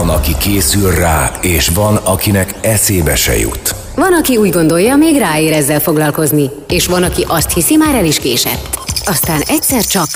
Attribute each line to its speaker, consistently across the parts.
Speaker 1: Van, aki készül rá, és van, akinek eszébe se jut.
Speaker 2: Van, aki úgy gondolja, még ráér ezzel foglalkozni, és van, aki azt hiszi, már el is késett. Aztán egyszer csak...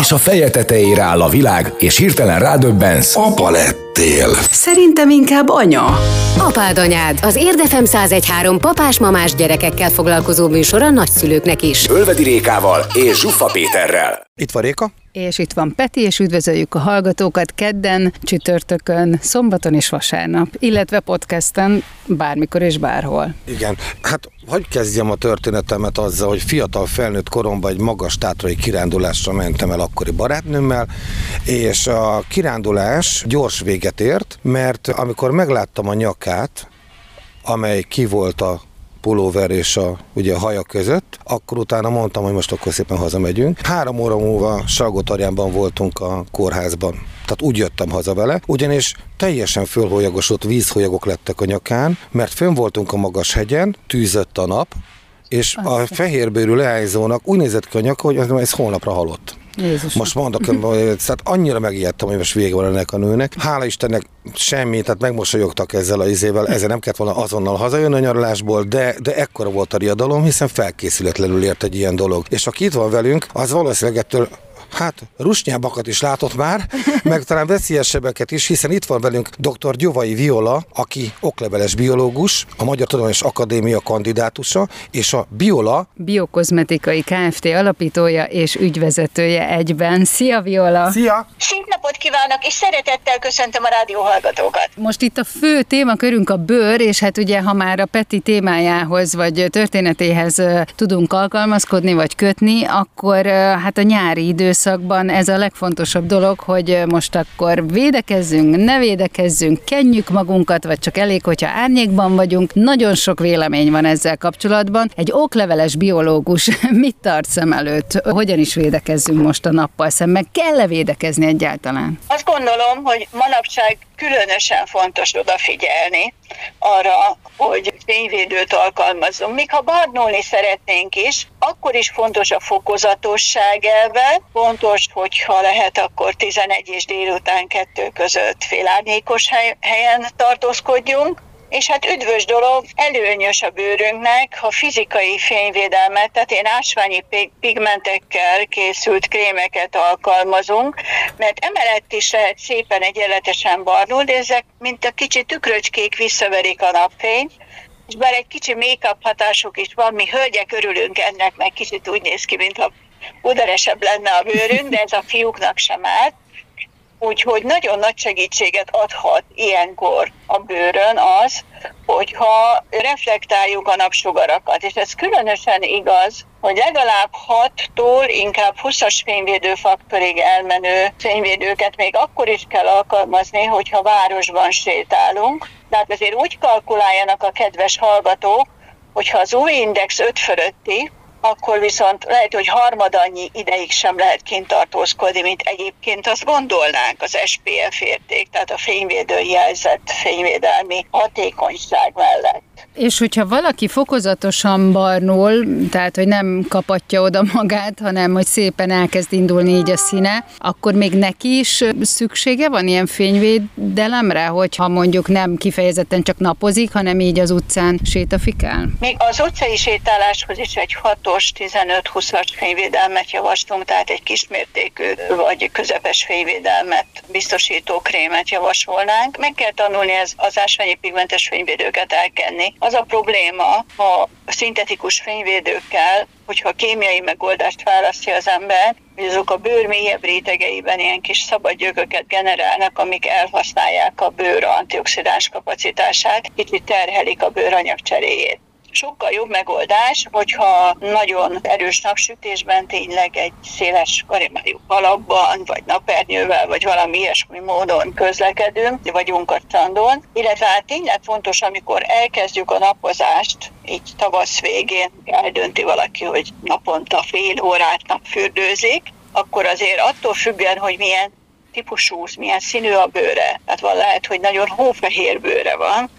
Speaker 1: És a feje tetejére áll a világ, és hirtelen rádöbbensz.
Speaker 3: Apa lettél.
Speaker 4: Szerintem inkább anya.
Speaker 2: Apád anyád, az Érdefem 1013 papás-mamás gyerekekkel foglalkozó műsor a nagyszülőknek is.
Speaker 1: Ölvedi Rékával és Zsuffa Péterrel.
Speaker 5: Itt van Réka.
Speaker 4: És itt van Peti, és üdvözöljük a hallgatókat kedden, csütörtökön, szombaton és vasárnap, illetve podcasten bármikor és bárhol.
Speaker 5: Igen, hát hogy kezdjem a történetemet azzal, hogy fiatal felnőtt koromban egy magas tátrai kirándulásra mentem el akkori barátnőmmel, és a kirándulás gyors véget ért, mert amikor megláttam a nyakát, amely ki volt a pulóver és a, ugye a haja között, akkor utána mondtam, hogy most akkor szépen hazamegyünk. Három óra múlva Salgótarjánban voltunk a kórházban. Tehát úgy jöttem haza vele, ugyanis teljesen fölhólyagosott vízhólyagok lettek a nyakán, mert fönn voltunk a magas hegyen, tűzött a nap, és a fehérbőrű leányzónak úgy nézett ki a nyaka, hogy ez holnapra halott.
Speaker 4: Jézus.
Speaker 5: Most mondok, hogy tehát annyira megijedtem, hogy most vége van ennek a nőnek. Hála Istennek semmi, tehát megmosolyogtak ezzel a izével, ezzel nem kellett volna azonnal hazajönni a nyaralásból, de, de ekkora volt a riadalom, hiszen felkészületlenül ért egy ilyen dolog. És aki itt van velünk, az valószínűleg ettől hát rusnyábakat is látott már, meg talán veszélyesebbeket is, hiszen itt van velünk dr. Gyovai Viola, aki okleveles biológus, a Magyar Tudományos Akadémia kandidátusa, és a Biola
Speaker 4: Biokozmetikai Kft. alapítója és ügyvezetője egyben. Szia Viola!
Speaker 5: Szia!
Speaker 6: Szép napot kívánok, és szeretettel köszöntöm a rádió hallgatókat.
Speaker 4: Most itt a fő témakörünk a bőr, és hát ugye, ha már a Peti témájához vagy történetéhez tudunk alkalmazkodni vagy kötni, akkor hát a nyári időszakban ez a legfontosabb dolog, hogy most akkor védekezzünk, ne védekezzünk, kenjük magunkat, vagy csak elég, hogyha árnyékban vagyunk. Nagyon sok vélemény van ezzel kapcsolatban. Egy okleveles biológus mit tart szem előtt? Hogyan is védekezzünk most a nappal szemben? Kell-e védekezni egyáltalán?
Speaker 6: Azt gondolom, hogy manapság különösen fontos odafigyelni arra, hogy fényvédőt alkalmazzunk. Még ha barnulni szeretnénk is, akkor is fontos a fokozatosság elve, fontos, hogyha lehet, akkor 11 és délután kettő között félárnyékos hely- helyen tartózkodjunk, és hát üdvös dolog, előnyös a bőrünknek, ha fizikai fényvédelmet, tehát én ásványi pig- pigmentekkel készült krémeket alkalmazunk, mert emellett is lehet szépen egyenletesen barnul, de ezek, mint a kicsi tükröcskék visszaverik a napfényt, és bár egy kicsi make-up hatásuk is van, mi hölgyek örülünk ennek, meg kicsit úgy néz ki, mintha uderesebb lenne a bőrünk, de ez a fiúknak sem árt. Úgyhogy nagyon nagy segítséget adhat ilyenkor a bőrön az, hogyha reflektáljuk a napsugarakat. És ez különösen igaz, hogy legalább 6-tól inkább 20-as fényvédőfaktorig elmenő fényvédőket még akkor is kell alkalmazni, hogyha városban sétálunk. Tehát azért úgy kalkuláljanak a kedves hallgatók, hogyha az új index 5 fölötti, akkor viszont lehet, hogy harmadannyi ideig sem lehet kint tartózkodni, mint egyébként azt gondolnánk az SPF érték, tehát a fényvédő jelzett fényvédelmi hatékonyság mellett.
Speaker 4: És hogyha valaki fokozatosan barnul, tehát hogy nem kapatja oda magát, hanem hogy szépen elkezd indulni így a színe, akkor még neki is szüksége van ilyen fényvédelemre, hogyha mondjuk nem kifejezetten csak napozik, hanem így az utcán sétafikál?
Speaker 6: Még az utcai sétáláshoz is egy 6-os, 15-20-as fényvédelmet javaslunk, tehát egy kismértékű vagy közepes fényvédelmet biztosító krémet javasolnánk. Meg kell tanulni ez, az ásványi pigmentes fényvédőket elkenni. Az a probléma, ha szintetikus fényvédőkkel, hogyha kémiai megoldást választja az ember, hogy azok a bőr mélyebb rétegeiben ilyen kis szabad gyököket generálnak, amik elhasználják a bőr antioxidáns kapacitását, kicsit terhelik a bőranyag cseréjét sokkal jobb megoldás, hogyha nagyon erős napsütésben tényleg egy széles karimájú kalapban, vagy napernyővel, vagy valami ilyesmi módon közlekedünk, vagyunk a strandon, illetve hát tényleg fontos, amikor elkezdjük a napozást, így tavasz végén eldönti valaki, hogy naponta fél órát napfürdőzik, akkor azért attól függően, hogy milyen típusú, milyen színű a bőre, tehát van lehet, hogy nagyon hófehér bőre van,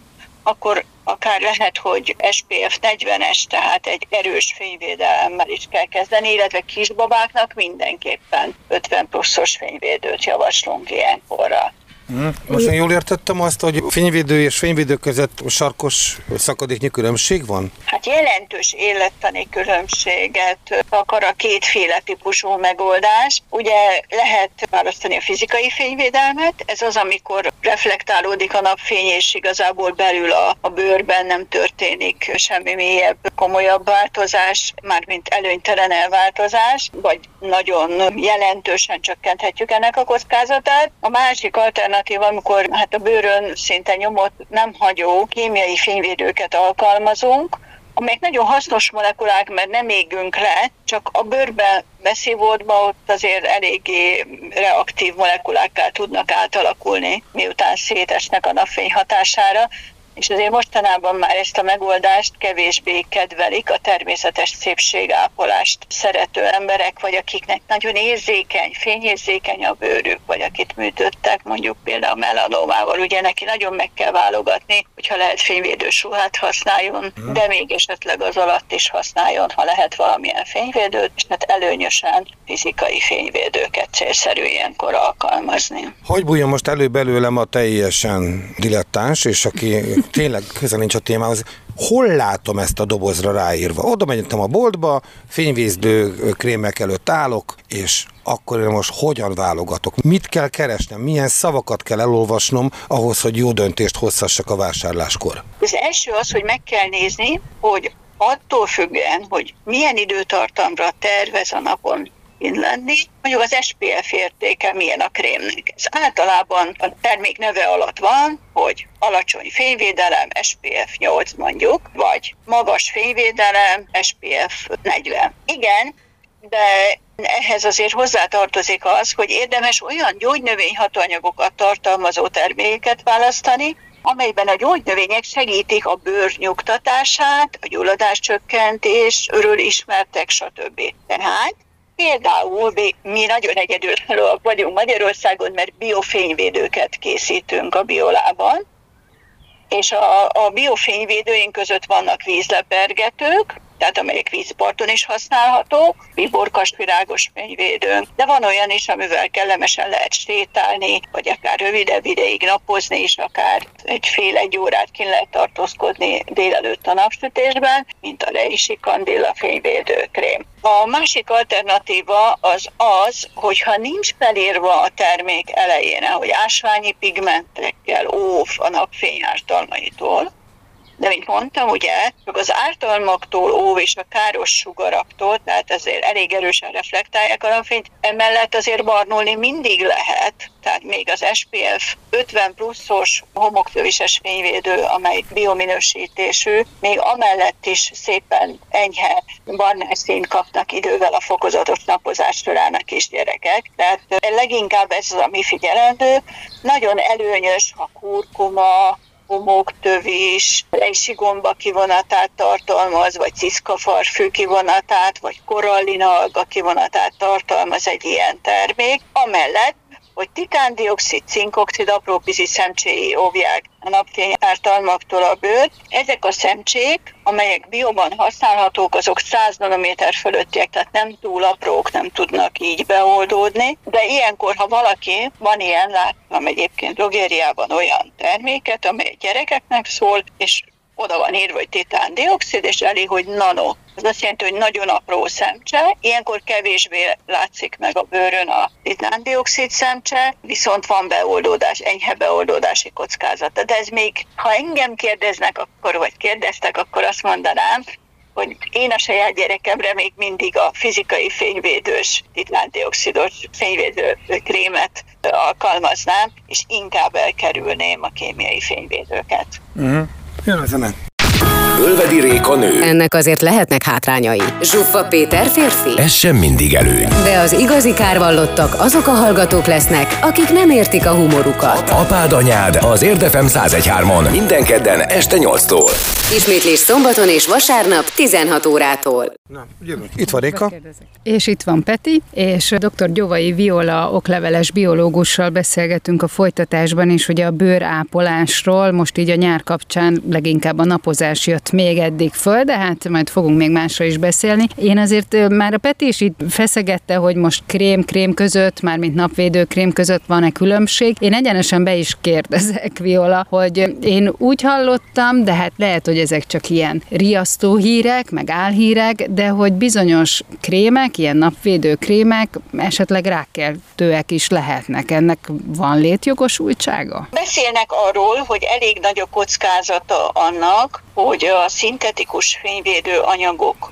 Speaker 6: akkor akár lehet, hogy SPF 40-es, tehát egy erős fényvédelemmel is kell kezdeni, illetve kisbabáknak mindenképpen 50 pluszos fényvédőt javaslunk ilyenkorra.
Speaker 5: Hmm. Most én jól értettem azt, hogy fényvédő és fényvédő között sarkos szakadéknyi különbség van?
Speaker 6: Hát jelentős élettani különbséget akar a kétféle típusú megoldás. Ugye lehet választani a fizikai fényvédelmet, ez az, amikor reflektálódik a napfény, és igazából belül a, a bőrben nem történik semmi mélyebb, komolyabb változás, mármint előnytelen elváltozás, vagy nagyon jelentősen csökkenthetjük ennek a kockázatát. A másik alternatív alternatív, amikor hát a bőrön szinte nyomot nem hagyó kémiai fényvédőket alkalmazunk, amelyek nagyon hasznos molekulák, mert nem égünk le, csak a bőrbe beszívódva ott azért eléggé reaktív molekulákkal tudnak átalakulni, miután szétesnek a napfény hatására, és azért mostanában már ezt a megoldást kevésbé kedvelik a természetes szépségápolást szerető emberek, vagy akiknek nagyon érzékeny, fényérzékeny a bőrük, vagy akit műtöttek, mondjuk például melanómával, ugye neki nagyon meg kell válogatni, hogyha lehet fényvédős ruhát használjon, hmm. de még esetleg az alatt is használjon, ha lehet valamilyen fényvédőt, és hát előnyösen fizikai fényvédőket célszerű ilyenkor alkalmazni.
Speaker 5: Hogy bújjon most elő belőlem a teljesen dilettáns, és aki tényleg közel nincs a témához, hol látom ezt a dobozra ráírva? Oda mentem a boltba, fényvézdő krémek előtt állok, és akkor én most hogyan válogatok? Mit kell keresnem? Milyen szavakat kell elolvasnom ahhoz, hogy jó döntést hozhassak a vásárláskor?
Speaker 6: Az első az, hogy meg kell nézni, hogy attól függően, hogy milyen időtartamra tervez a napon lenni. Mondjuk az SPF értéke milyen a krémnek. Ez általában a termék neve alatt van, hogy alacsony fényvédelem, SPF 8 mondjuk, vagy magas fényvédelem, SPF 40. Igen, de ehhez azért hozzátartozik az, hogy érdemes olyan gyógynövényhatóanyagokat tartalmazó terméket választani, amelyben a gyógynövények segítik a bőr nyugtatását, a gyulladás csökkentés, örül ismertek, stb. Tehát Például mi nagyon egyedülállóak vagyunk Magyarországon, mert biofényvédőket készítünk a biolában, és a, a biofényvédőink között vannak vízlepergetők, tehát amelyek vízparton is használhatók, biborkas virágos fényvédőnk, de van olyan is, amivel kellemesen lehet sétálni, vagy akár rövidebb ideig napozni is, akár egy fél-egy órát ki lehet tartózkodni délelőtt a napsütésben, mint a reisi kandilla fényvédőkrém. A másik alternatíva az az, hogyha nincs felírva a termék elején, hogy ásványi pigmentekkel óv a napfény ártalmaitól, de mint mondtam, ugye, csak az ártalmaktól óv és a káros sugaraktól, tehát ezért elég erősen reflektálják a napfényt, emellett azért barnulni mindig lehet, tehát még az SPF 50 pluszos homoktővises fényvédő, amely biominősítésű, még amellett is szépen enyhe barnás színt kapnak idővel a fokozatos napozás során a kisgyerekek. Tehát leginkább ez az, ami figyelendő. Nagyon előnyös, ha kurkuma, homoktövis, rejsi gomba kivonatát tartalmaz, vagy ciszkafarfű kivonatát, vagy korallina alga kivonatát tartalmaz egy ilyen termék. Amellett hogy titándioxid, cinkoxid, aprópizi szemcséi óvják a napfény ártalmaktól a bőrt. Ezek a szemcsék, amelyek bioban használhatók, azok 100 nanométer fölöttiek, tehát nem túl aprók, nem tudnak így beoldódni. De ilyenkor, ha valaki, van ilyen, láttam egyébként drogériában olyan terméket, amely gyerekeknek szól, és oda van írva, hogy titán-dioxid, és elég, hogy nano. Ez azt jelenti, hogy nagyon apró szemcse, ilyenkor kevésbé látszik meg a bőrön a titán-dioxid szemcse, viszont van beoldódás, enyhe beoldódási kockázata. De ez még, ha engem kérdeznek, akkor, vagy kérdeztek, akkor azt mondanám, hogy én a saját gyerekemre még mindig a fizikai fényvédős, titán-dioxidos fényvédő krémet alkalmaznám, és inkább elkerülném a kémiai fényvédőket.
Speaker 5: Uh-huh. Jön a zene.
Speaker 1: Ölvedi Réka nő.
Speaker 2: Ennek azért lehetnek hátrányai. Zsuffa Péter férfi.
Speaker 1: Ez sem mindig előny.
Speaker 2: De az igazi kárvallottak azok a hallgatók lesznek, akik nem értik a humorukat.
Speaker 1: Apád anyád az Érdefem 1013-on minden kedden este 8-tól.
Speaker 2: Ismétlés szombaton és vasárnap 16 órától.
Speaker 5: Na, jövünk. Itt van Réka.
Speaker 4: És itt van Peti, és dr. Gyovai Viola okleveles biológussal beszélgetünk a folytatásban is, ugye a bőrápolásról, most így a nyár kapcsán leginkább a napozás jött még eddig föl, de hát majd fogunk még másra is beszélni. Én azért már a Peti is itt feszegette, hogy most krém-krém között, mármint napvédő krém között van-e különbség. Én egyenesen be is kérdezek, Viola, hogy én úgy hallottam, de hát lehet, hogy ezek csak ilyen riasztó hírek, meg álhírek, de hogy bizonyos krémek, ilyen napvédő krémek esetleg rákkeltőek is lehetnek. Ennek van létjogosultsága?
Speaker 6: Beszélnek arról, hogy elég nagy a kockázata annak, hogy a szintetikus fényvédő anyagok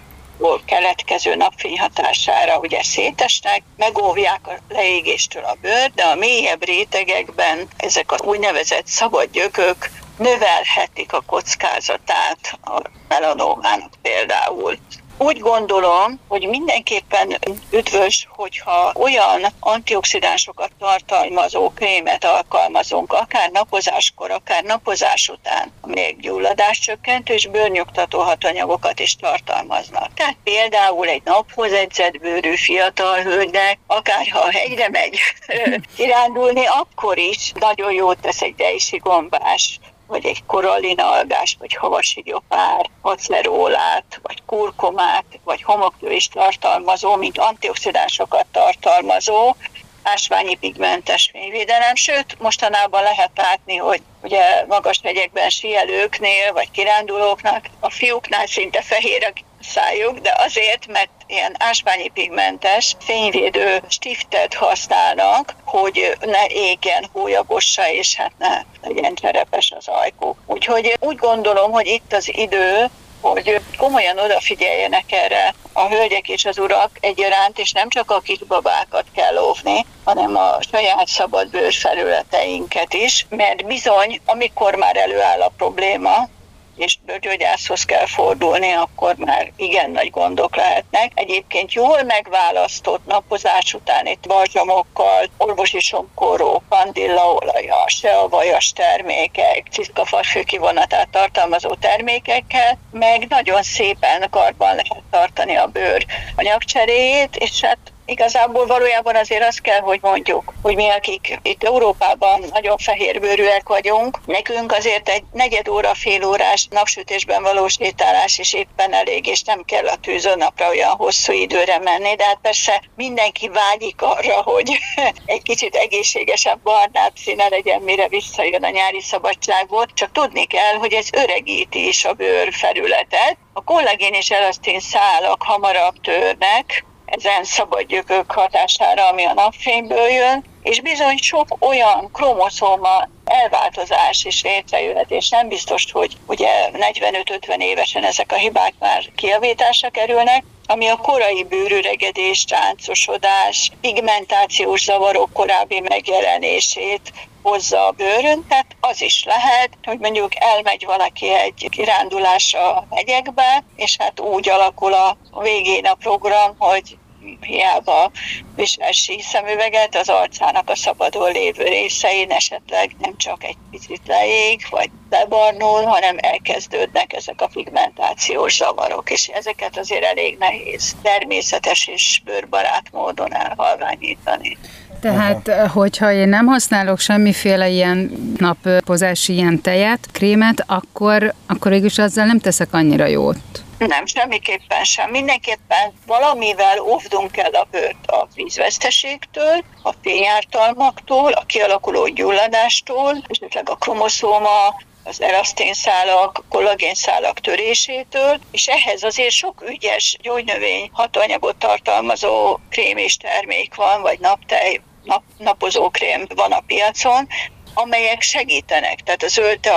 Speaker 6: keletkező napfény hatására ugye szétesnek, megóvják a leégéstől a bőr, de a mélyebb rétegekben ezek az úgynevezett szabad gyökök növelhetik a kockázatát a melanómának például. Úgy gondolom, hogy mindenképpen üdvös, hogyha olyan antioxidánsokat tartalmazó krémet alkalmazunk, akár napozáskor, akár napozás után, amelyek gyulladáscsökkentő és bőrnyugtató hatanyagokat is tartalmaznak. Tehát például egy naphoz edzett bőrű fiatal hölgynek, akár ha hegyre megy kirándulni, akkor is nagyon jót tesz egy dejsi gombás vagy egy korallinalgás, vagy havasigyopár, acerolát, vagy kurkumát, vagy homoktőist tartalmazó, mint antioxidánsokat tartalmazó, ásványi pigmentes fényvédelem, sőt, mostanában lehet látni, hogy ugye magas hegyekben síelőknél, vagy kirándulóknak a fiúknál szinte fehér a szájuk, de azért, mert ilyen ásványi pigmentes fényvédő stiftet használnak, hogy ne égjen hólyagossa, és hát ne legyen cserepes az ajkuk. Úgyhogy úgy gondolom, hogy itt az idő, hogy komolyan odafigyeljenek erre a hölgyek és az urak egyaránt, és nem csak a kisbabákat kell óvni, hanem a saját szabad bőrfelületeinket is, mert bizony, amikor már előáll a probléma, és bőrgyógyászhoz kell fordulni, akkor már igen nagy gondok lehetnek. Egyébként jól megválasztott napozás után itt balzsamokkal, orvosi somkoró, kandillaolaja, se a vajas termékek, ciszkafasfő kivonatát tartalmazó termékekkel, meg nagyon szépen karban lehet tartani a bőr anyagcseréjét, és hát Igazából valójában azért azt kell, hogy mondjuk, hogy mi, akik itt Európában nagyon fehérbőrűek vagyunk, nekünk azért egy negyed óra, fél órás napsütésben való sétálás is éppen elég, és nem kell a tűzön napra olyan hosszú időre menni, de hát persze mindenki vágyik arra, hogy egy kicsit egészségesebb barnább színe legyen, mire visszajön a nyári szabadságból, csak tudni kell, hogy ez öregíti is a bőr felületet. A kollagén és elasztin szálak hamarabb törnek, ezen szabad gyökök hatására, ami a napfényből jön, és bizony sok olyan kromoszóma elváltozás is létrejöhet, és nem biztos, hogy ugye 45-50 évesen ezek a hibák már kiavításra kerülnek, ami a korai bőrüregedés, ráncosodás, pigmentációs zavarok korábbi megjelenését hozza a bőrön, tehát az is lehet, hogy mondjuk elmegy valaki egy kirándulásra a hegyekbe, és hát úgy alakul a végén a program, hogy hiába visel szemüveget, az arcának a szabadon lévő részein esetleg nem csak egy picit leég, vagy lebarnul, hanem elkezdődnek ezek a pigmentációs zavarok, és ezeket azért elég nehéz természetes és bőrbarát módon elhalványítani.
Speaker 4: Tehát, Aha. hogyha én nem használok semmiféle ilyen napozási ilyen tejet, krémet, akkor, akkor végülis azzal nem teszek annyira jót.
Speaker 6: Nem, semmiképpen sem. Mindenképpen valamivel óvdunk el a bőrt a vízveszteségtől, a fényártalmaktól, a kialakuló gyulladástól, esetleg a kromoszóma, az elaszténszálak, kollagénszálak törésétől, és ehhez azért sok ügyes gyógynövény hatóanyagot tartalmazó krém és termék van, vagy naptej, nap, napozókrém van a piacon, amelyek segítenek. Tehát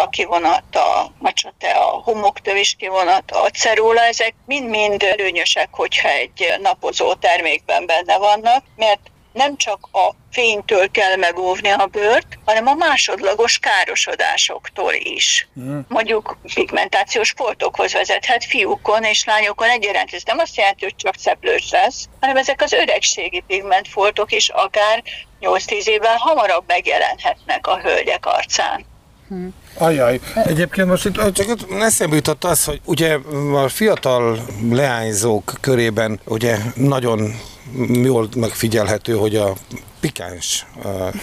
Speaker 6: a kivonat, a macsate, a homoktövis kivonat, a ceróla, ezek mind-mind előnyösek, hogyha egy napozó termékben benne vannak, mert nem csak a fénytől kell megóvni a bőrt, hanem a másodlagos károsodásoktól is. Mm. Mondjuk pigmentációs foltokhoz vezethet fiúkon és lányokon egyaránt. Ez nem azt jelenti, hogy csak szeplős lesz, hanem ezek az öregségi pigmentfoltok is akár 8-10 évvel hamarabb megjelenhetnek a hölgyek arcán.
Speaker 5: Hmm. Ajaj. Egyébként most itt csak eszembe jutott az, hogy ugye a fiatal leányzók körében ugye nagyon jól megfigyelhető, hogy a pikáns.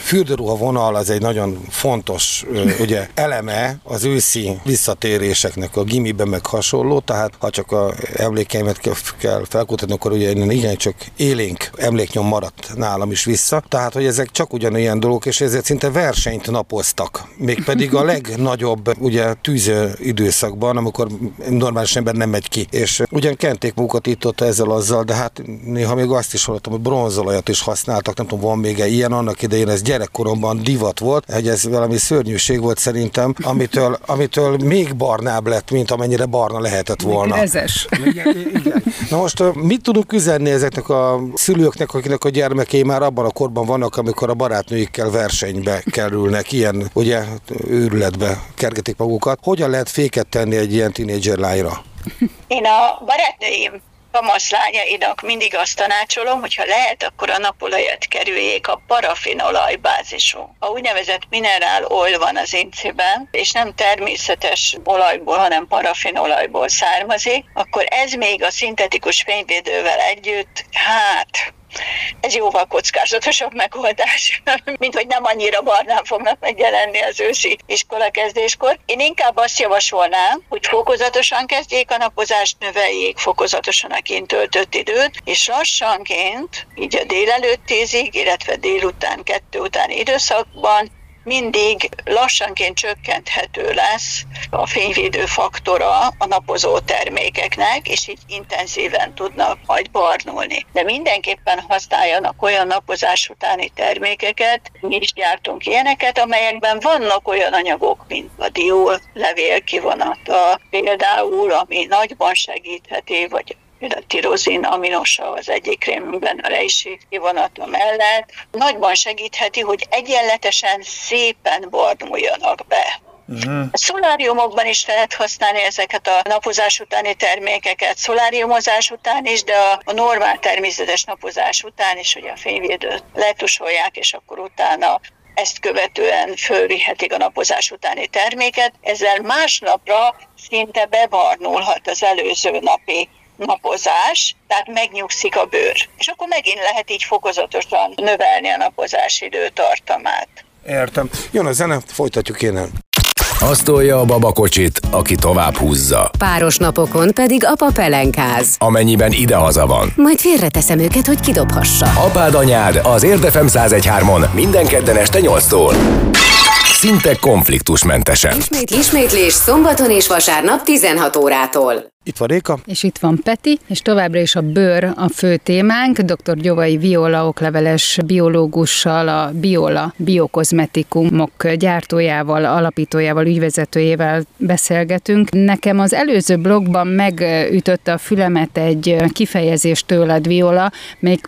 Speaker 5: Fürdőruha vonal az egy nagyon fontos ugye, eleme az őszi visszatéréseknek a gimiben meg hasonló, tehát ha csak a emlékeimet kell felkutatni, akkor ugye igen csak élénk emléknyom maradt nálam is vissza, tehát hogy ezek csak ugyanilyen dolgok, és ezért szinte versenyt napoztak, mégpedig a legnagyobb ugye tűző időszakban, amikor normális ember nem megy ki, és ugyan kenték magukat itt ott ezzel azzal, de hát néha még azt is hallottam, hogy bronzolajat is használtak, nem tudom, van még egy ilyen annak idején, ez gyerekkoromban divat volt, hogy ez valami szörnyűség volt szerintem, amitől, amitől még barnább lett, mint amennyire barna lehetett volna.
Speaker 4: Ezes.
Speaker 5: Igen, igen. Na most mit tudunk üzenni ezeknek a szülőknek, akinek a gyermekei már abban a korban vannak, amikor a barátnőikkel versenybe kerülnek, ilyen ugye őrületbe kergetik magukat. Hogyan lehet féket tenni egy ilyen tínédzser lányra?
Speaker 6: Én a barátnőim kamaszlányainak mindig azt tanácsolom, hogy ha lehet, akkor a napolajat kerüljék a parafinolaj bázisú. A úgynevezett minerál oil van az incében, és nem természetes olajból, hanem parafinolajból származik, akkor ez még a szintetikus fényvédővel együtt, hát ez jóval kockázatosabb megoldás, mint hogy nem annyira barnán fognak megjelenni az őszi iskola kezdéskor. Én inkább azt javasolnám, hogy fokozatosan kezdjék a napozást, növeljék fokozatosan a kint töltött időt, és lassanként, így a délelőtt tízig, illetve délután, kettő utáni időszakban mindig lassanként csökkenthető lesz a fényvédő faktora a napozó termékeknek, és így intenzíven tudnak majd barnulni. De mindenképpen használjanak olyan napozás utáni termékeket, mi is gyártunk ilyeneket, amelyekben vannak olyan anyagok, mint a diol levél kivonata, például, ami nagyban segítheti, vagy a tirozin aminosa az egyik krémben a rejség kivonata mellett, nagyban segítheti, hogy egyenletesen szépen barnuljanak be. Uh-huh. A szoláriumokban is lehet használni ezeket a napozás utáni termékeket, szoláriumozás után is, de a, a normál természetes napozás után is, hogy a fényvédőt letusolják, és akkor utána ezt követően fölvihetik a napozás utáni terméket. Ezzel másnapra szinte bebarnulhat az előző napi napozás, tehát megnyugszik a bőr. És akkor megint lehet így fokozatosan növelni a napozás időtartamát.
Speaker 5: Értem. Jön a zene, folytatjuk én
Speaker 1: azt tolja a babakocsit, aki tovább húzza.
Speaker 2: Páros napokon pedig apa pelenkáz.
Speaker 1: Amennyiben idehaza van.
Speaker 2: Majd félreteszem őket, hogy kidobhassa.
Speaker 1: Apád anyád az Érdefem 1013-on minden kedden este 8-tól. Szinte konfliktusmentesen.
Speaker 2: Ismét, ismétlés szombaton és vasárnap 16 órától.
Speaker 5: Itt van Réka.
Speaker 4: És itt van Peti, és továbbra is a bőr a fő témánk. Dr. Gyovai Viola okleveles biológussal, a Biola biokozmetikumok gyártójával, alapítójával, ügyvezetőjével beszélgetünk. Nekem az előző blogban megütötte a fülemet egy kifejezés tőled, Viola,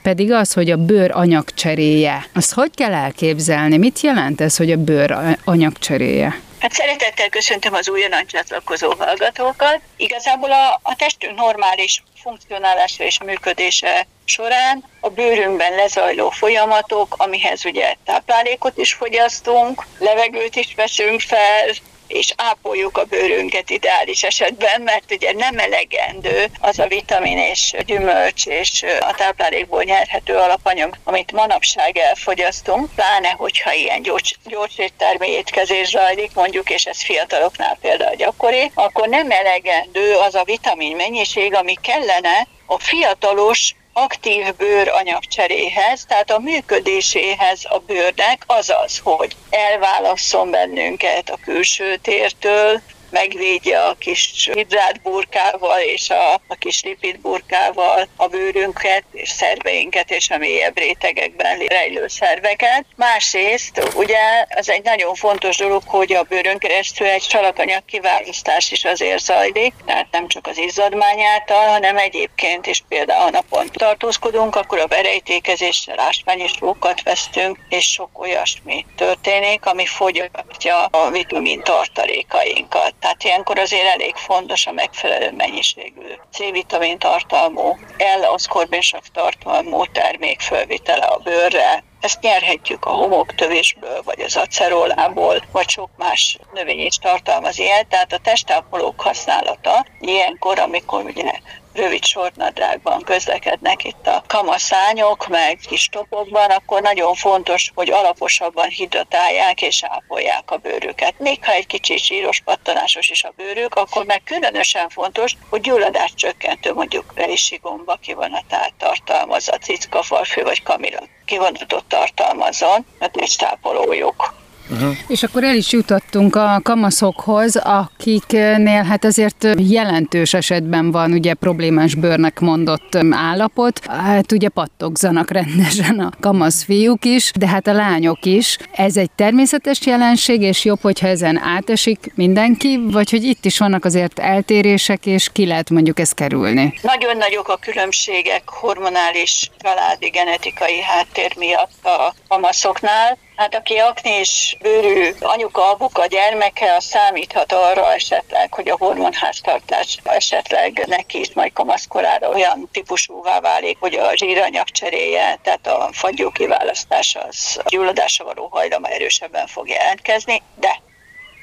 Speaker 4: pedig az, hogy a bőr anyagcseréje. Azt hogy kell elképzelni? Mit jelent ez, hogy a bőr anyagcseréje?
Speaker 6: Hát szeretettel köszöntöm az újonnan csatlakozó hallgatókat. Igazából a, a testünk normális funkcionálása és működése során a bőrünkben lezajló folyamatok, amihez ugye táplálékot is fogyasztunk, levegőt is veszünk fel, és ápoljuk a bőrünket ideális esetben, mert ugye nem elegendő az a vitamin és gyümölcs és a táplálékból nyerhető alapanyag, amit manapság elfogyasztunk, pláne hogyha ilyen gyors, gyors éttermi étkezés zajlik, mondjuk, és ez fiataloknál például gyakori, akkor nem elegendő az a vitamin mennyiség, ami kellene a fiatalos aktív bőranyagcseréhez, tehát a működéséhez a bőrnek az az, hogy elválasszon bennünket a külső tértől, megvédje a kis hidrátburkával és a, a kis lipidburkával a bőrünket és szerveinket és a mélyebb rétegekben rejlő szerveket. Másrészt ugye az egy nagyon fontos dolog, hogy a bőrön keresztül egy salakanyag kiválasztás is azért zajlik, tehát nem csak az izzadmány által, hanem egyébként is például a napon tartózkodunk, akkor a berejtékezéssel ásványi sókat vesztünk, és sok olyasmi történik, ami fogyatja a vitamin tartalékainkat. Tehát ilyenkor azért elég fontos a megfelelő mennyiségű C-vitamin tartalmú, L-aszkorbinsav tartalmú termék fölvitele a bőrre, ezt nyerhetjük a homoktövésből, vagy az acerolából, vagy sok más növény is tartalmaz ilyet. Tehát a testápolók használata ilyenkor, amikor ugye rövid sortnadrágban közlekednek itt a kamaszányok, meg kis topokban, akkor nagyon fontos, hogy alaposabban hidratálják és ápolják a bőrüket. Még ha egy kicsit síros, pattanásos is a bőrük, akkor meg különösen fontos, hogy gyulladás csökkentő, mondjuk reisi gomba kivonatát tartalmaz, a cickafalfő vagy kamila kivonatot tartalmazon a testápolójuk.
Speaker 4: Uh-huh. És akkor el is jutottunk a kamaszokhoz, akiknél hát azért jelentős esetben van ugye problémás bőrnek mondott állapot. Hát ugye pattogzanak rendesen a kamasz fiúk is, de hát a lányok is. Ez egy természetes jelenség, és jobb, hogyha ezen átesik mindenki, vagy hogy itt is vannak azért eltérések, és ki lehet mondjuk ezt kerülni?
Speaker 6: Nagyon nagyok a különbségek hormonális, családi, genetikai háttér miatt a kamaszoknál. Hát aki aknés bőrű anyuka, apuka, gyermeke, az számíthat arra esetleg, hogy a hormonháztartás esetleg neki is majd kamaszkorára olyan típusúvá válik, hogy a zsíranyag cseréje, tehát a fagyó kiválasztása az gyulladásra való hajlama erősebben fog jelentkezni, de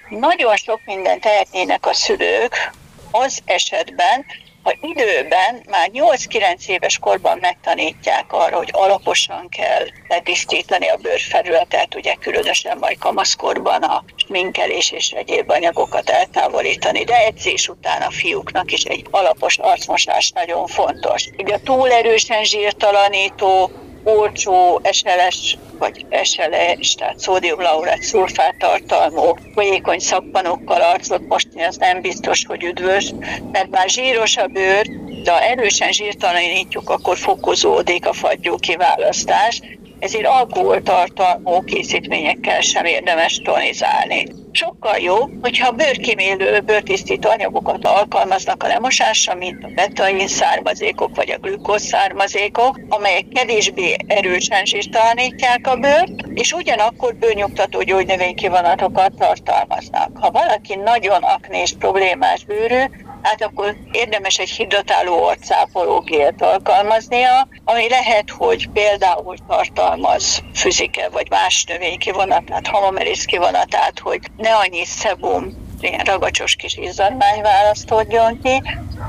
Speaker 6: nagyon sok mindent tehetnének a szülők az esetben, ha időben, már 8-9 éves korban megtanítják arra, hogy alaposan kell letisztítani a bőrfelületet, ugye különösen majd kamaszkorban a minkelés és egyéb anyagokat eltávolítani, de edzés után a fiúknak is egy alapos arcmosás nagyon fontos. Ugye a túlerősen zsírtalanító, olcsó SLS vagy SLS, tehát szódiumlaurát szulfát tartalmú folyékony szappanokkal arcot mosni, az nem biztos, hogy üdvös, mert már zsíros a bőr, de ha erősen zsírtalanítjuk, akkor fokozódik a fagyó kiválasztás, ezért alkoholtartalmú készítményekkel sem érdemes tonizálni. Sokkal jobb, hogyha bőrkimélő, bőrtisztító anyagokat alkalmaznak a lemosásra, mint a betain származékok vagy a glükóz származékok, amelyek kevésbé erősen zsírtalanítják a bőrt, és ugyanakkor bőrnyugtató gyógynövénykivonatokat tartalmaznak. Ha valaki nagyon aknés, problémás bőrű, hát akkor érdemes egy hidratáló arcápoló gélt alkalmaznia, ami lehet, hogy például tartalmaz füzike vagy más növénykivonatát, hamamerész kivonatát, hogy ne annyi szebum, ilyen ragacsos kis izzadmány választódjon ki,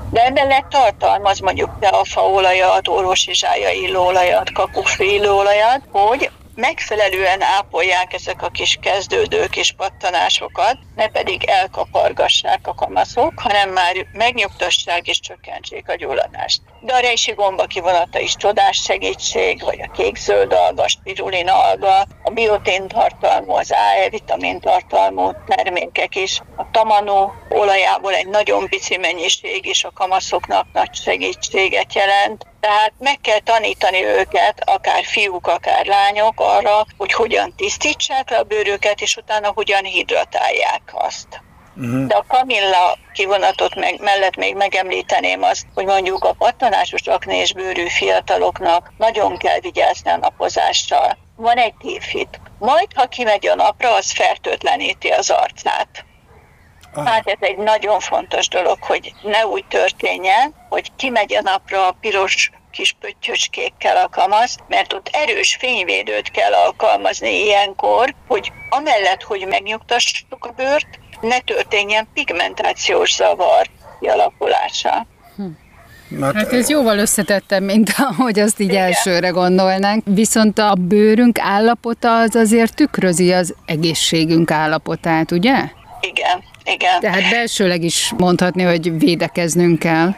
Speaker 6: de emellett tartalmaz mondjuk te a faolajat, orvosi zsája illóolajat, kakufri illóolajat, hogy megfelelően ápolják ezek a kis kezdődő kis pattanásokat, ne pedig elkapargassák a kamaszok, hanem már megnyugtassák és csökkentsék a gyulladást. De a rejsi gomba kivonata is csodás segítség, vagy a kék-zöld alga, spirulina alga, a biotin tartalmú, az AE vitamin tartalmú termékek is. A tamanó olajából egy nagyon pici mennyiség is a kamaszoknak nagy segítséget jelent tehát meg kell tanítani őket, akár fiúk, akár lányok arra, hogy hogyan tisztítsák le a bőrüket, és utána hogyan hidratálják azt. Uh-huh. De a kamilla kivonatot meg, mellett még megemlíteném azt, hogy mondjuk a pattanásos aknés bőrű fiataloknak nagyon kell vigyázni a napozással. Van egy tévhit. Majd, ha kimegy a napra, az fertőtleníti az arcát. Hát ez egy nagyon fontos dolog, hogy ne úgy történjen, hogy kimegy a napra a piros kis pöttyöskékkel a kamasz, mert ott erős fényvédőt kell alkalmazni ilyenkor, hogy amellett, hogy megnyugtassuk a bőrt, ne történjen pigmentációs zavar kialakulása.
Speaker 4: Mert hát ez jóval összetettem, mint ahogy azt így Igen. elsőre gondolnánk. Viszont a bőrünk állapota az azért tükrözi az egészségünk állapotát, ugye?
Speaker 6: Igen, igen.
Speaker 4: Tehát belsőleg is mondhatni, hogy védekeznünk kell.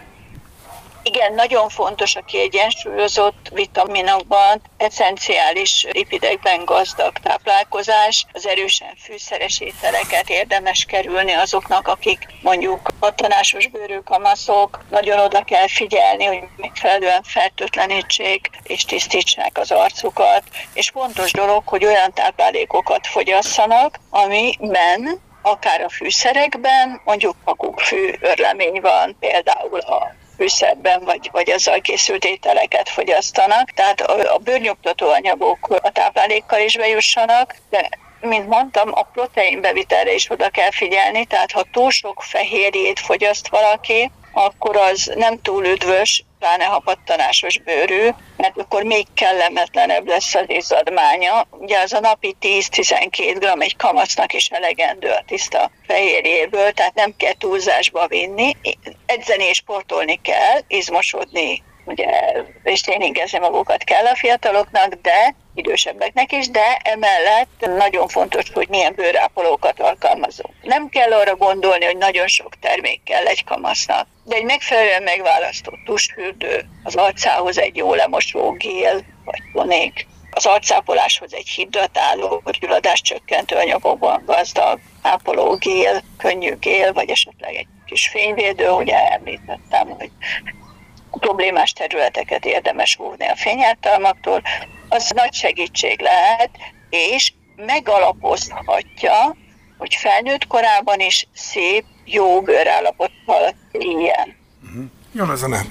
Speaker 6: Igen, nagyon fontos a kiegyensúlyozott vitaminokban, eszenciális lipidekben gazdag táplálkozás, az erősen fűszeres ételeket érdemes kerülni azoknak, akik mondjuk patanásos bőrű kamaszok, nagyon oda kell figyelni, hogy megfelelően fertőtlenítsék és tisztítsák az arcukat, és fontos dolog, hogy olyan táplálékokat fogyasszanak, amiben akár a fűszerekben, mondjuk fű örlemény van, például a fűszerben vagy, vagy azzal készült ételeket fogyasztanak. Tehát a, a bőrnyugtató anyagok a táplálékkal is bejussanak, de mint mondtam, a proteinbevitelre is oda kell figyelni, tehát ha túl sok fehérjét fogyaszt valaki, akkor az nem túl üdvös, pláne ha pattanásos bőrű, mert akkor még kellemetlenebb lesz az izzadmánya. Ugye az a napi 10-12 g egy kamasznak is elegendő a tiszta fehérjéből, tehát nem kell túlzásba vinni. Edzeni és sportolni kell, izmosodni, ugye, és tréningezni magukat kell a fiataloknak, de idősebbeknek is, de emellett nagyon fontos, hogy milyen bőrápolókat alkalmazunk. Nem kell arra gondolni, hogy nagyon sok termék kell egy kamasznak, de egy megfelelően megválasztott tusfürdő, az arcához egy jó lemosó gél vagy tonék, az arcápoláshoz egy hidratáló, vagy gyulladás csökkentő anyagokban gazdag ápológél, könnyű gél, vagy esetleg egy kis fényvédő, ugye említettem, hogy problémás területeket érdemes óvni a fényártalmaktól, az nagy segítség lehet, és megalapozhatja, hogy felnőtt korában is szép, jó bőrállapottal éljen.
Speaker 5: Uh-huh. Jön ez a nem.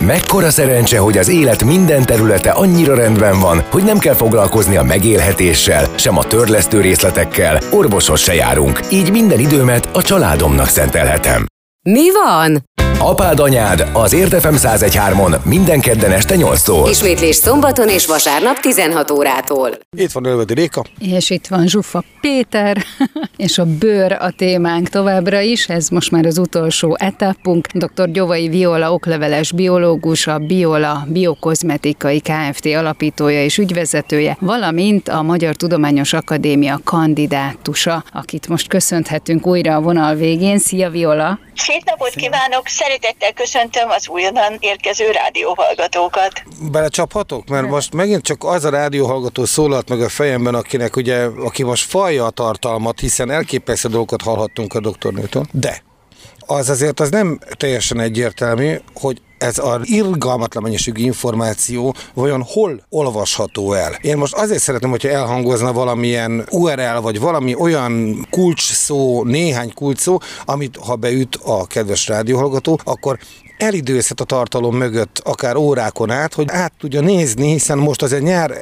Speaker 1: Mekkora szerencse, hogy az élet minden területe annyira rendben van, hogy nem kell foglalkozni a megélhetéssel, sem a törlesztő részletekkel, orvoshoz se járunk, így minden időmet a családomnak szentelhetem.
Speaker 2: Mi van?
Speaker 1: Apád anyád az Érdefem 1013-on minden kedden este 8-tól.
Speaker 2: Ismétlés szombaton és vasárnap 16 órától.
Speaker 5: Itt van Ölvedi Réka.
Speaker 4: És itt van Zsufa Péter, és a bőr a témánk továbbra is, ez most már az utolsó etapunk. Dr. Gyovai Viola okleveles biológus, a Biola Biokozmetikai Kft. alapítója és ügyvezetője, valamint a Magyar Tudományos Akadémia kandidátusa, akit most köszönhetünk újra a vonal végén. Szia Viola!
Speaker 6: Szép napot kívánok! Szeretettel köszöntöm az újonnan érkező rádióhallgatókat.
Speaker 5: Belecsaphatok? Mert most megint csak az a rádióhallgató szólalt meg a fejemben, akinek ugye, aki most falja a tartalmat, hiszen elképesztő dolgokat hallhattunk a doktornőtől. De az azért az nem teljesen egyértelmű, hogy ez a irgalmatlan mennyiségű információ vajon hol olvasható el? Én most azért szeretném, hogyha elhangozna valamilyen URL, vagy valami olyan kulcs szó, néhány kulcs szó, amit ha beüt a kedves rádióhallgató, akkor elidőzhet a tartalom mögött akár órákon át, hogy át tudja nézni, hiszen most az egy nyár,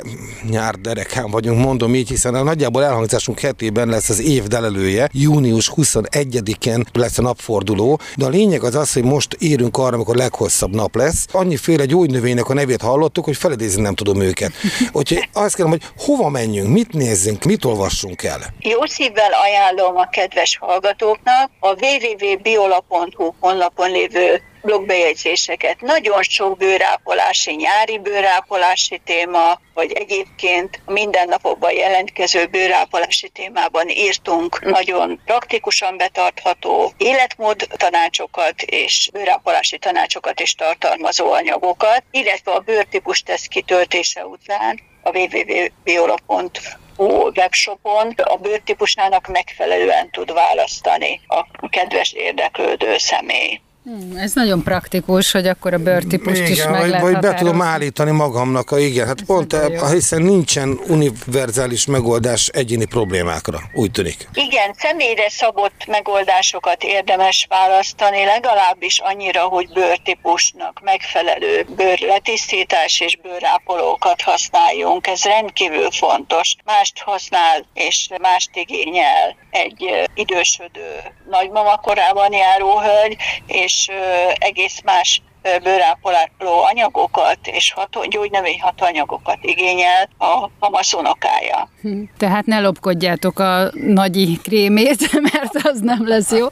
Speaker 5: nyár derekán vagyunk, mondom így, hiszen a nagyjából elhangzásunk hetében lesz az év delelője, június 21-én lesz a napforduló, de a lényeg az az, hogy most érünk arra, amikor leghosszabb nap lesz. Annyiféle gyógynövénynek a nevét hallottuk, hogy feledézni nem tudom őket. Úgyhogy azt kérdem, hogy hova menjünk, mit nézzünk, mit olvassunk el?
Speaker 6: Jó szívvel ajánlom a kedves hallgatóknak a www.biola.hu honlapon lévő blogbejegyzéseket. Nagyon sok bőrápolási, nyári bőrápolási téma, vagy egyébként mindennapokban jelentkező bőrápolási témában írtunk nagyon praktikusan betartható életmód tanácsokat és bőrápolási tanácsokat is tartalmazó anyagokat, illetve a bőrtípus teszt kitöltése után a www.biola.hu webshopon a bőrtípusnának megfelelően tud választani a kedves érdeklődő személy.
Speaker 4: Hmm, ez nagyon praktikus, hogy akkor a bőrtípust igen, is meg vagy, lehet
Speaker 5: Vagy be tudom állítani magamnak, a, igen, hát ez pont, a, hiszen nincsen univerzális megoldás egyéni problémákra, úgy tűnik.
Speaker 6: Igen, személyre szabott megoldásokat érdemes választani, legalábbis annyira, hogy bőrtípusnak megfelelő bőrletisztítás és bőrápolókat használjunk, ez rendkívül fontos. Mást használ és mást igényel egy idősödő nagymama korában járó hölgy, és és egész más bőrápoló anyagokat és ható, gyógynövény hatóanyagokat igényel a hamaszonokája.
Speaker 4: Hm, tehát ne lopkodjátok a nagyi krémét, mert az nem lesz jó.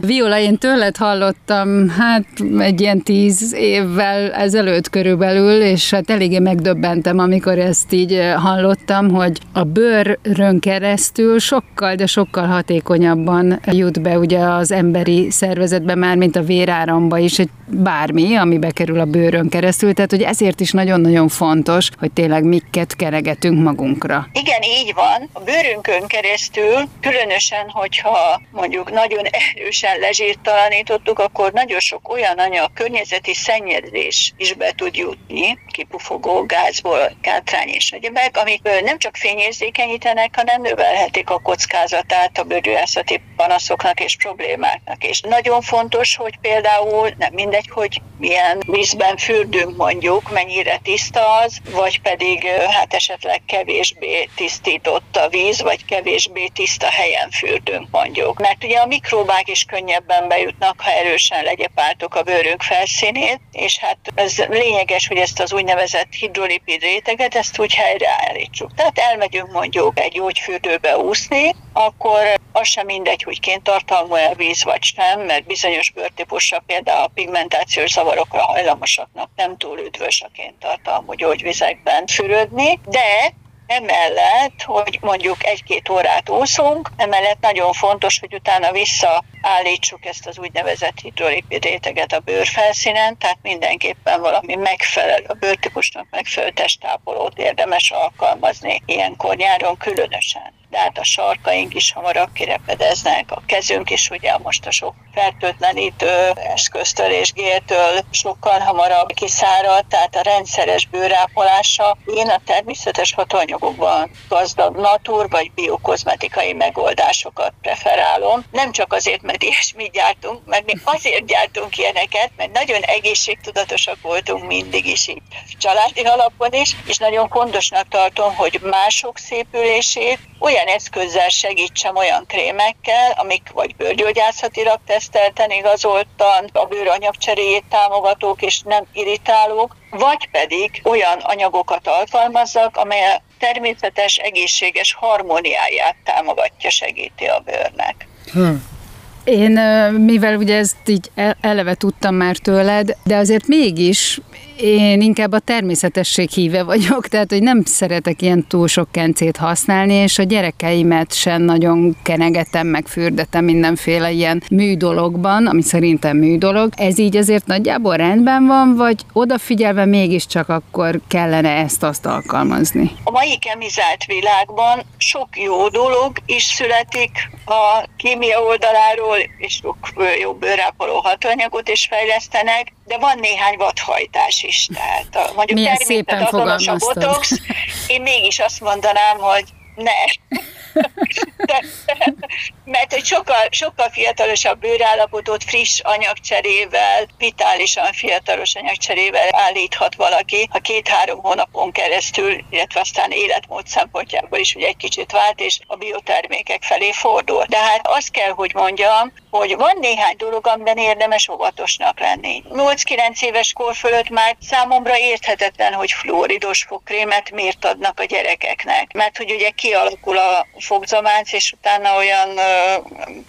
Speaker 4: Viola, én tőled hallottam, hát egy ilyen tíz évvel ezelőtt körülbelül, és hát eléggé megdöbbentem, amikor ezt így hallottam, hogy a bőrön keresztül sokkal, de sokkal hatékonyabban jut be ugye az emberi szervezetbe már, mint a véráramba is, egy bármi valami, ami bekerül a bőrön keresztül, tehát hogy ezért is nagyon-nagyon fontos, hogy tényleg miket keregetünk magunkra.
Speaker 6: Igen, így van. A bőrünkön keresztül, különösen, hogyha mondjuk nagyon erősen lezsírtalanítottuk, akkor nagyon sok olyan anyag, környezeti szennyezés is be tud jutni, kipufogó gázból, kátrány és egyebek, amik nem csak fényérzékenyítenek, hanem növelhetik a kockázatát a bőrgyógyászati panaszoknak és problémáknak. És nagyon fontos, hogy például nem mindegy, hogy milyen vízben fürdünk mondjuk, mennyire tiszta az, vagy pedig hát esetleg kevésbé tisztított a víz, vagy kevésbé tiszta helyen fürdünk mondjuk. Mert ugye a mikróbák is könnyebben bejutnak, ha erősen legyepáltuk a bőrünk felszínét, és hát ez lényeges, hogy ezt az úgynevezett hidrolipid réteget, ezt úgy helyreállítsuk. Tehát elmegyünk mondjuk egy gyógyfürdőbe úszni, akkor az sem mindegy, hogy kéntartalmú a víz vagy sem, mert bizonyos bőrtípusra például a pigmentációs zavarokra hajlamosaknak nem túl üdvös a kéntartalmú gyógyvizekben fürödni, de Emellett, hogy mondjuk egy-két órát úszunk, emellett nagyon fontos, hogy utána visszaállítsuk ezt az úgynevezett hidrolipid réteget a bőrfelszínen, tehát mindenképpen valami megfelelő, a bőrtípusnak megfelelő testápolót érdemes alkalmazni ilyenkor nyáron különösen de hát a sarkaink is hamarabb kirepedeznek, a kezünk is ugye most a sok fertőtlenítő eszköztől és géltől sokkal hamarabb kiszárad, tehát a rendszeres bőrápolása. Én a természetes hatóanyagokban gazdag natur vagy biokozmetikai megoldásokat preferálom. Nem csak azért, mert ilyesmit gyártunk, mert mi azért gyártunk ilyeneket, mert nagyon egészségtudatosak voltunk mindig is így családi alapon is, és nagyon fontosnak tartom, hogy mások szépülését olyan eszközzel segítsem olyan krémekkel, amik vagy bőrgyógyászatilag tesztelten igazoltan, a bőr anyagcseréjét támogatók és nem irritálók, vagy pedig olyan anyagokat alkalmazzak, amely a természetes, egészséges harmóniáját támogatja, segíti a bőrnek. Hmm.
Speaker 4: Én, mivel ugye ezt így eleve tudtam már tőled, de azért mégis én inkább a természetesség híve vagyok, tehát hogy nem szeretek ilyen túl sok kencét használni, és a gyerekeimet sem nagyon kenegetem, meg fürdetem mindenféle ilyen műdologban, ami szerintem műdolog. Ez így azért nagyjából rendben van, vagy odafigyelve mégiscsak akkor kellene ezt-azt alkalmazni?
Speaker 6: A mai kemizált világban sok jó dolog is születik a kémia oldaláról, és sok jó bőrápoló hatóanyagot is fejlesztenek, de van néhány vadhajtás is. Tehát a, mondjuk
Speaker 4: Milyen szépen
Speaker 6: a botox, én mégis azt mondanám, hogy ne. Mert egy sokkal, sokkal fiatalosabb bőrállapotot friss anyagcserével, vitálisan fiatalos anyagcserével állíthat valaki, ha két-három hónapon keresztül, illetve aztán életmód szempontjából is ugye egy kicsit vált, és a biotermékek felé fordul. De hát azt kell, hogy mondjam, hogy van néhány dolog, amiben érdemes óvatosnak lenni. 8-9 éves kor fölött már számomra érthetetlen, hogy fluoridos fogkrémet miért adnak a gyerekeknek. Mert hogy ugye kialakul a fogzománc, és utána olyan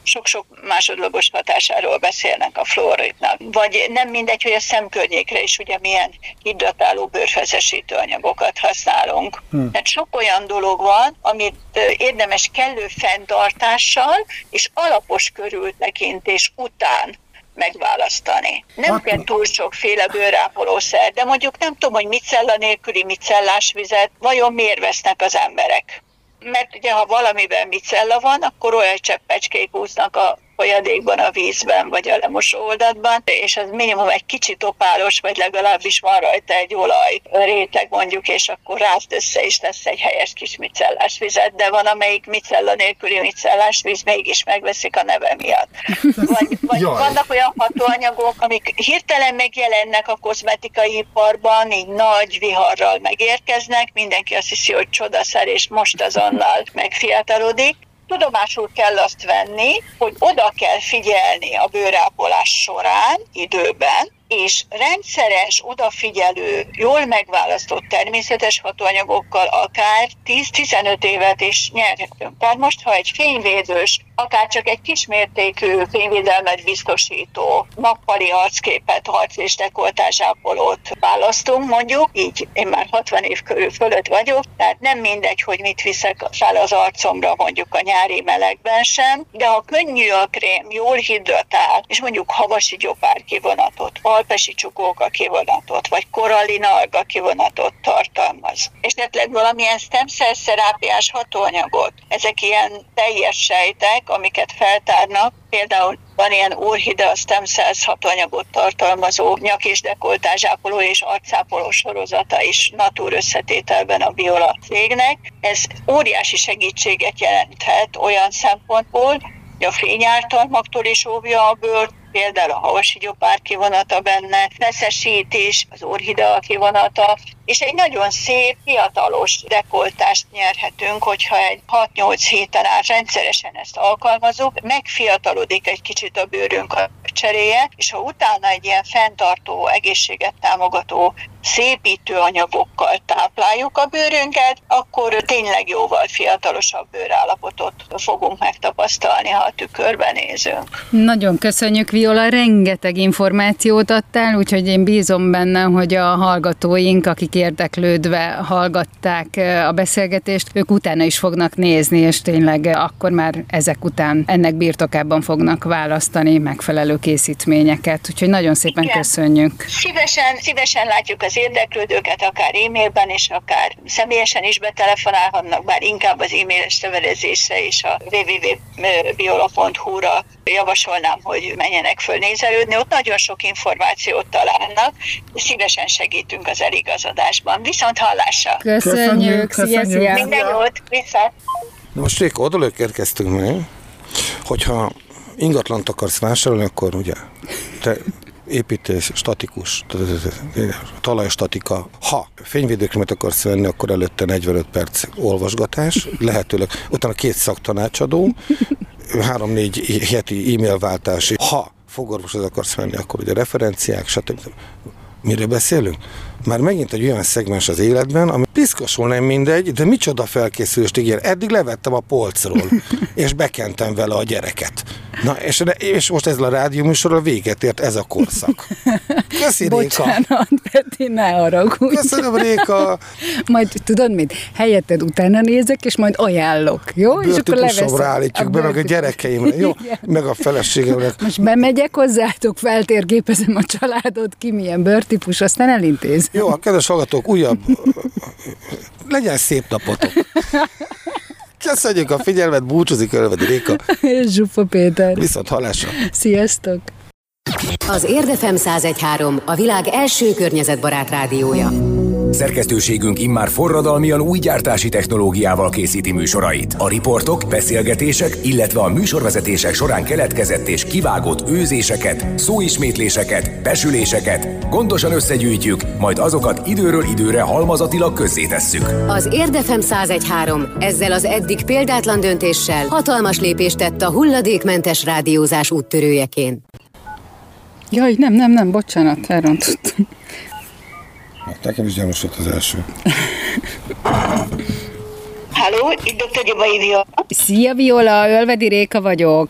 Speaker 6: sok-sok másodlagos hatásáról beszélnek a fluoridnak. Vagy nem mindegy, hogy a szemkörnyékre is ugye milyen hidratáló bőrfezesítő anyagokat használunk. Hmm. Tehát sok olyan dolog van, amit érdemes kellő fenntartással és alapos körültekintés után megválasztani. Nem hát, kell túl sokféle bőrápolószer, de mondjuk nem tudom, hogy micella nélküli micellás vizet vajon miért vesznek az emberek mert ugye ha valamiben micella van, akkor olyan cseppecskék úsznak a folyadékban, a vízben, vagy a lemosó oldatban, és az minimum egy kicsit opálos, vagy legalábbis van rajta egy olaj réteg mondjuk, és akkor rázd össze, és lesz egy helyes kis micellás vizet, de van amelyik micella nélküli micellás víz, mégis megveszik a neve miatt. Vagy, vagy vannak olyan hatóanyagok, amik hirtelen megjelennek a kozmetikai iparban, így nagy viharral megérkeznek, mindenki azt hiszi, hogy csodaszer, és most azonnal megfiatalodik, tudomásul kell azt venni, hogy oda kell figyelni a bőrápolás során, időben, és rendszeres, odafigyelő, jól megválasztott természetes hatóanyagokkal akár 10-15 évet is nyerhetünk. Tehát most, ha egy fényvédős, akár csak egy kismértékű fényvédelmet biztosító nappali arcképet, harc és dekoltásápolót választunk, mondjuk, így én már 60 év körül fölött vagyok, tehát nem mindegy, hogy mit viszek fel az arcomra mondjuk a nyári melegben sem, de ha könnyű a krém, jól hidratál, és mondjuk havasi gyopár kivonatot, alpesi csukóka kivonatot, vagy korallina alga kivonatot tartalmaz. Esetleg valamilyen stemcelszerápiás hatóanyagot. Ezek ilyen teljes sejtek, amiket feltárnak, például van ilyen úrhida stem cells hatóanyagot tartalmazó nyak- és dekoltázsápoló és arcápoló sorozata is natúr összetételben a Biola cégnek. Ez óriási segítséget jelenthet olyan szempontból, hogy a fényártalmaktól is óvja a bőrt, például a havasi gyopár kivonata benne, feszesítés, az orhida kivonata, és egy nagyon szép, fiatalos dekoltást nyerhetünk, hogyha egy 6-8 héten át rendszeresen ezt alkalmazunk, megfiatalodik egy kicsit a bőrünk a cseréje, és ha utána egy ilyen fenntartó, egészséget támogató szépítő anyagokkal tápláljuk a bőrünket, akkor tényleg jóval fiatalosabb bőrállapotot fogunk megtapasztalni, ha a tükörben nézünk.
Speaker 4: Nagyon köszönjük, Viola, rengeteg információt adtál, úgyhogy én bízom benne, hogy a hallgatóink, akik érdeklődve hallgatták a beszélgetést, ők utána is fognak nézni, és tényleg akkor már ezek után ennek birtokában fognak választani megfelelő készítményeket. Úgyhogy nagyon szépen Igen. köszönjük.
Speaker 6: Szívesen, szívesen látjuk az érdeklődőket, akár e-mailben és akár személyesen is betelefonálhatnak, bár inkább az e-mailes levelezésre és a www.biola.hu-ra javasolnám, hogy menjenek föl nézelődni. Ott nagyon sok információt találnak, szívesen segítünk az eligazodásban. Viszont hallásra!
Speaker 4: Köszönjük! Köszönjük. Szia, szia.
Speaker 6: Minden jót! Vissza!
Speaker 5: Most Réka, odalők érkeztünk meg, hogyha ingatlant akarsz vásárolni, akkor ugye te építés, statikus, talajstatika. Ha fényvédőkrémet akarsz venni, akkor előtte 45 perc olvasgatás, lehetőleg utána két szaktanácsadó, három-négy heti e-mail váltás. Ha fogorvosod akarsz venni, akkor ugye referenciák, stb. Miről beszélünk? Már megint egy olyan szegmens az életben, ami piszkosul nem mindegy, de micsoda felkészülést ígér. Eddig levettem a polcról, és bekentem vele a gyereket. Na, és, és most ezzel a rádióműsorral véget ért ez a korszak.
Speaker 4: Köszi, Bocsánat, Réka. Peti, ne haragudj.
Speaker 5: Köszönöm, Réka.
Speaker 4: majd tudod mit? Helyetted utána nézek, és majd ajánlok, jó?
Speaker 5: és akkor leveszem. ráállítjuk a be, meg a gyerekeimre, jó? Meg a feleségemre.
Speaker 4: Most bemegyek hozzátok, feltérképezem a családot, ki milyen bőrtípus, aztán elintéz.
Speaker 5: Jó, a kedves hallgatók, újabb, legyen szép napotok. Köszönjük a figyelmet, búcsúzik Ölvedi Réka.
Speaker 4: És Zsufa Péter.
Speaker 5: Viszont halásra.
Speaker 4: Sziasztok.
Speaker 2: Az Érdefem 1013 a világ első környezetbarát rádiója.
Speaker 1: Szerkesztőségünk immár forradalmian új gyártási technológiával készíti műsorait. A riportok, beszélgetések, illetve a műsorvezetések során keletkezett és kivágott őzéseket, szóismétléseket, besüléseket gondosan összegyűjtjük, majd azokat időről időre halmazatilag közzétesszük.
Speaker 2: Az Érdefem 1013 ezzel az eddig példátlan döntéssel hatalmas lépést tett a hulladékmentes rádiózás úttörőjeként.
Speaker 4: Jaj, nem, nem, nem, bocsánat, elrontottam.
Speaker 5: Hát nekem is gyanús volt az első.
Speaker 6: Halló, itt dr. Gyabai Viola.
Speaker 4: Szia Viola, Ölvedi Réka vagyok.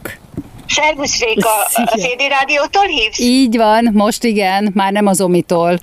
Speaker 6: Szervusz Réka, Szia. az Édi Rádiótól hívsz?
Speaker 4: Így van, most igen, már nem az Omitól.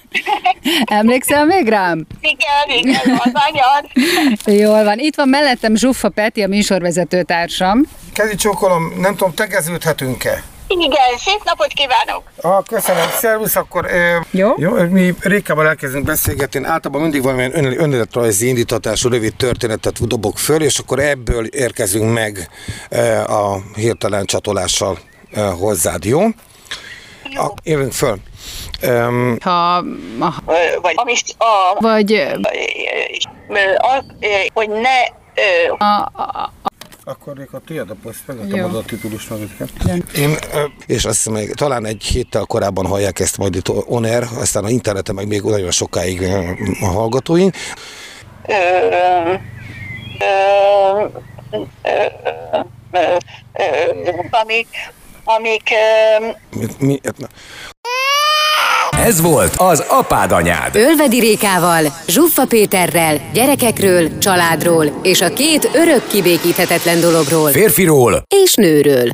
Speaker 4: Emlékszel még rám?
Speaker 6: Igen, igen, van,
Speaker 4: Jól van. Itt van mellettem Zsuffa Peti, a műsorvezető társam.
Speaker 5: Kezi csókolom, nem tudom, tegeződhetünk-e?
Speaker 6: Igen, szép napot kívánok!
Speaker 5: Ah, köszönöm, szervusz, akkor ö,
Speaker 4: jó?
Speaker 5: jó? Mi Rékával elkezdünk beszélgetni, általában mindig valamilyen ön, önéletrajzi indítatású rövid történetet dobok föl, és akkor ebből érkezünk meg ö, a hirtelen csatolással ö, hozzád, jó?
Speaker 6: jó. A,
Speaker 5: jövünk föl.
Speaker 4: Um, ha,
Speaker 6: a, vagy, a,
Speaker 4: vagy
Speaker 6: a, hogy ne a, a,
Speaker 5: akkor Réka, tiéd a poszt, megadtam a titulus. Én, és azt hiszem, hogy talán egy héttel korábban hallják ezt majd itt on air, aztán a interneten meg még nagyon sokáig a hallgatóink.
Speaker 6: amik, amik
Speaker 1: mi, mi, ez volt az Apád Anyád.
Speaker 2: Ölvedi Rékával, Zsuffa Péterrel, gyerekekről, családról és a két örök kibékíthetetlen dologról.
Speaker 1: Férfiról
Speaker 2: és nőről.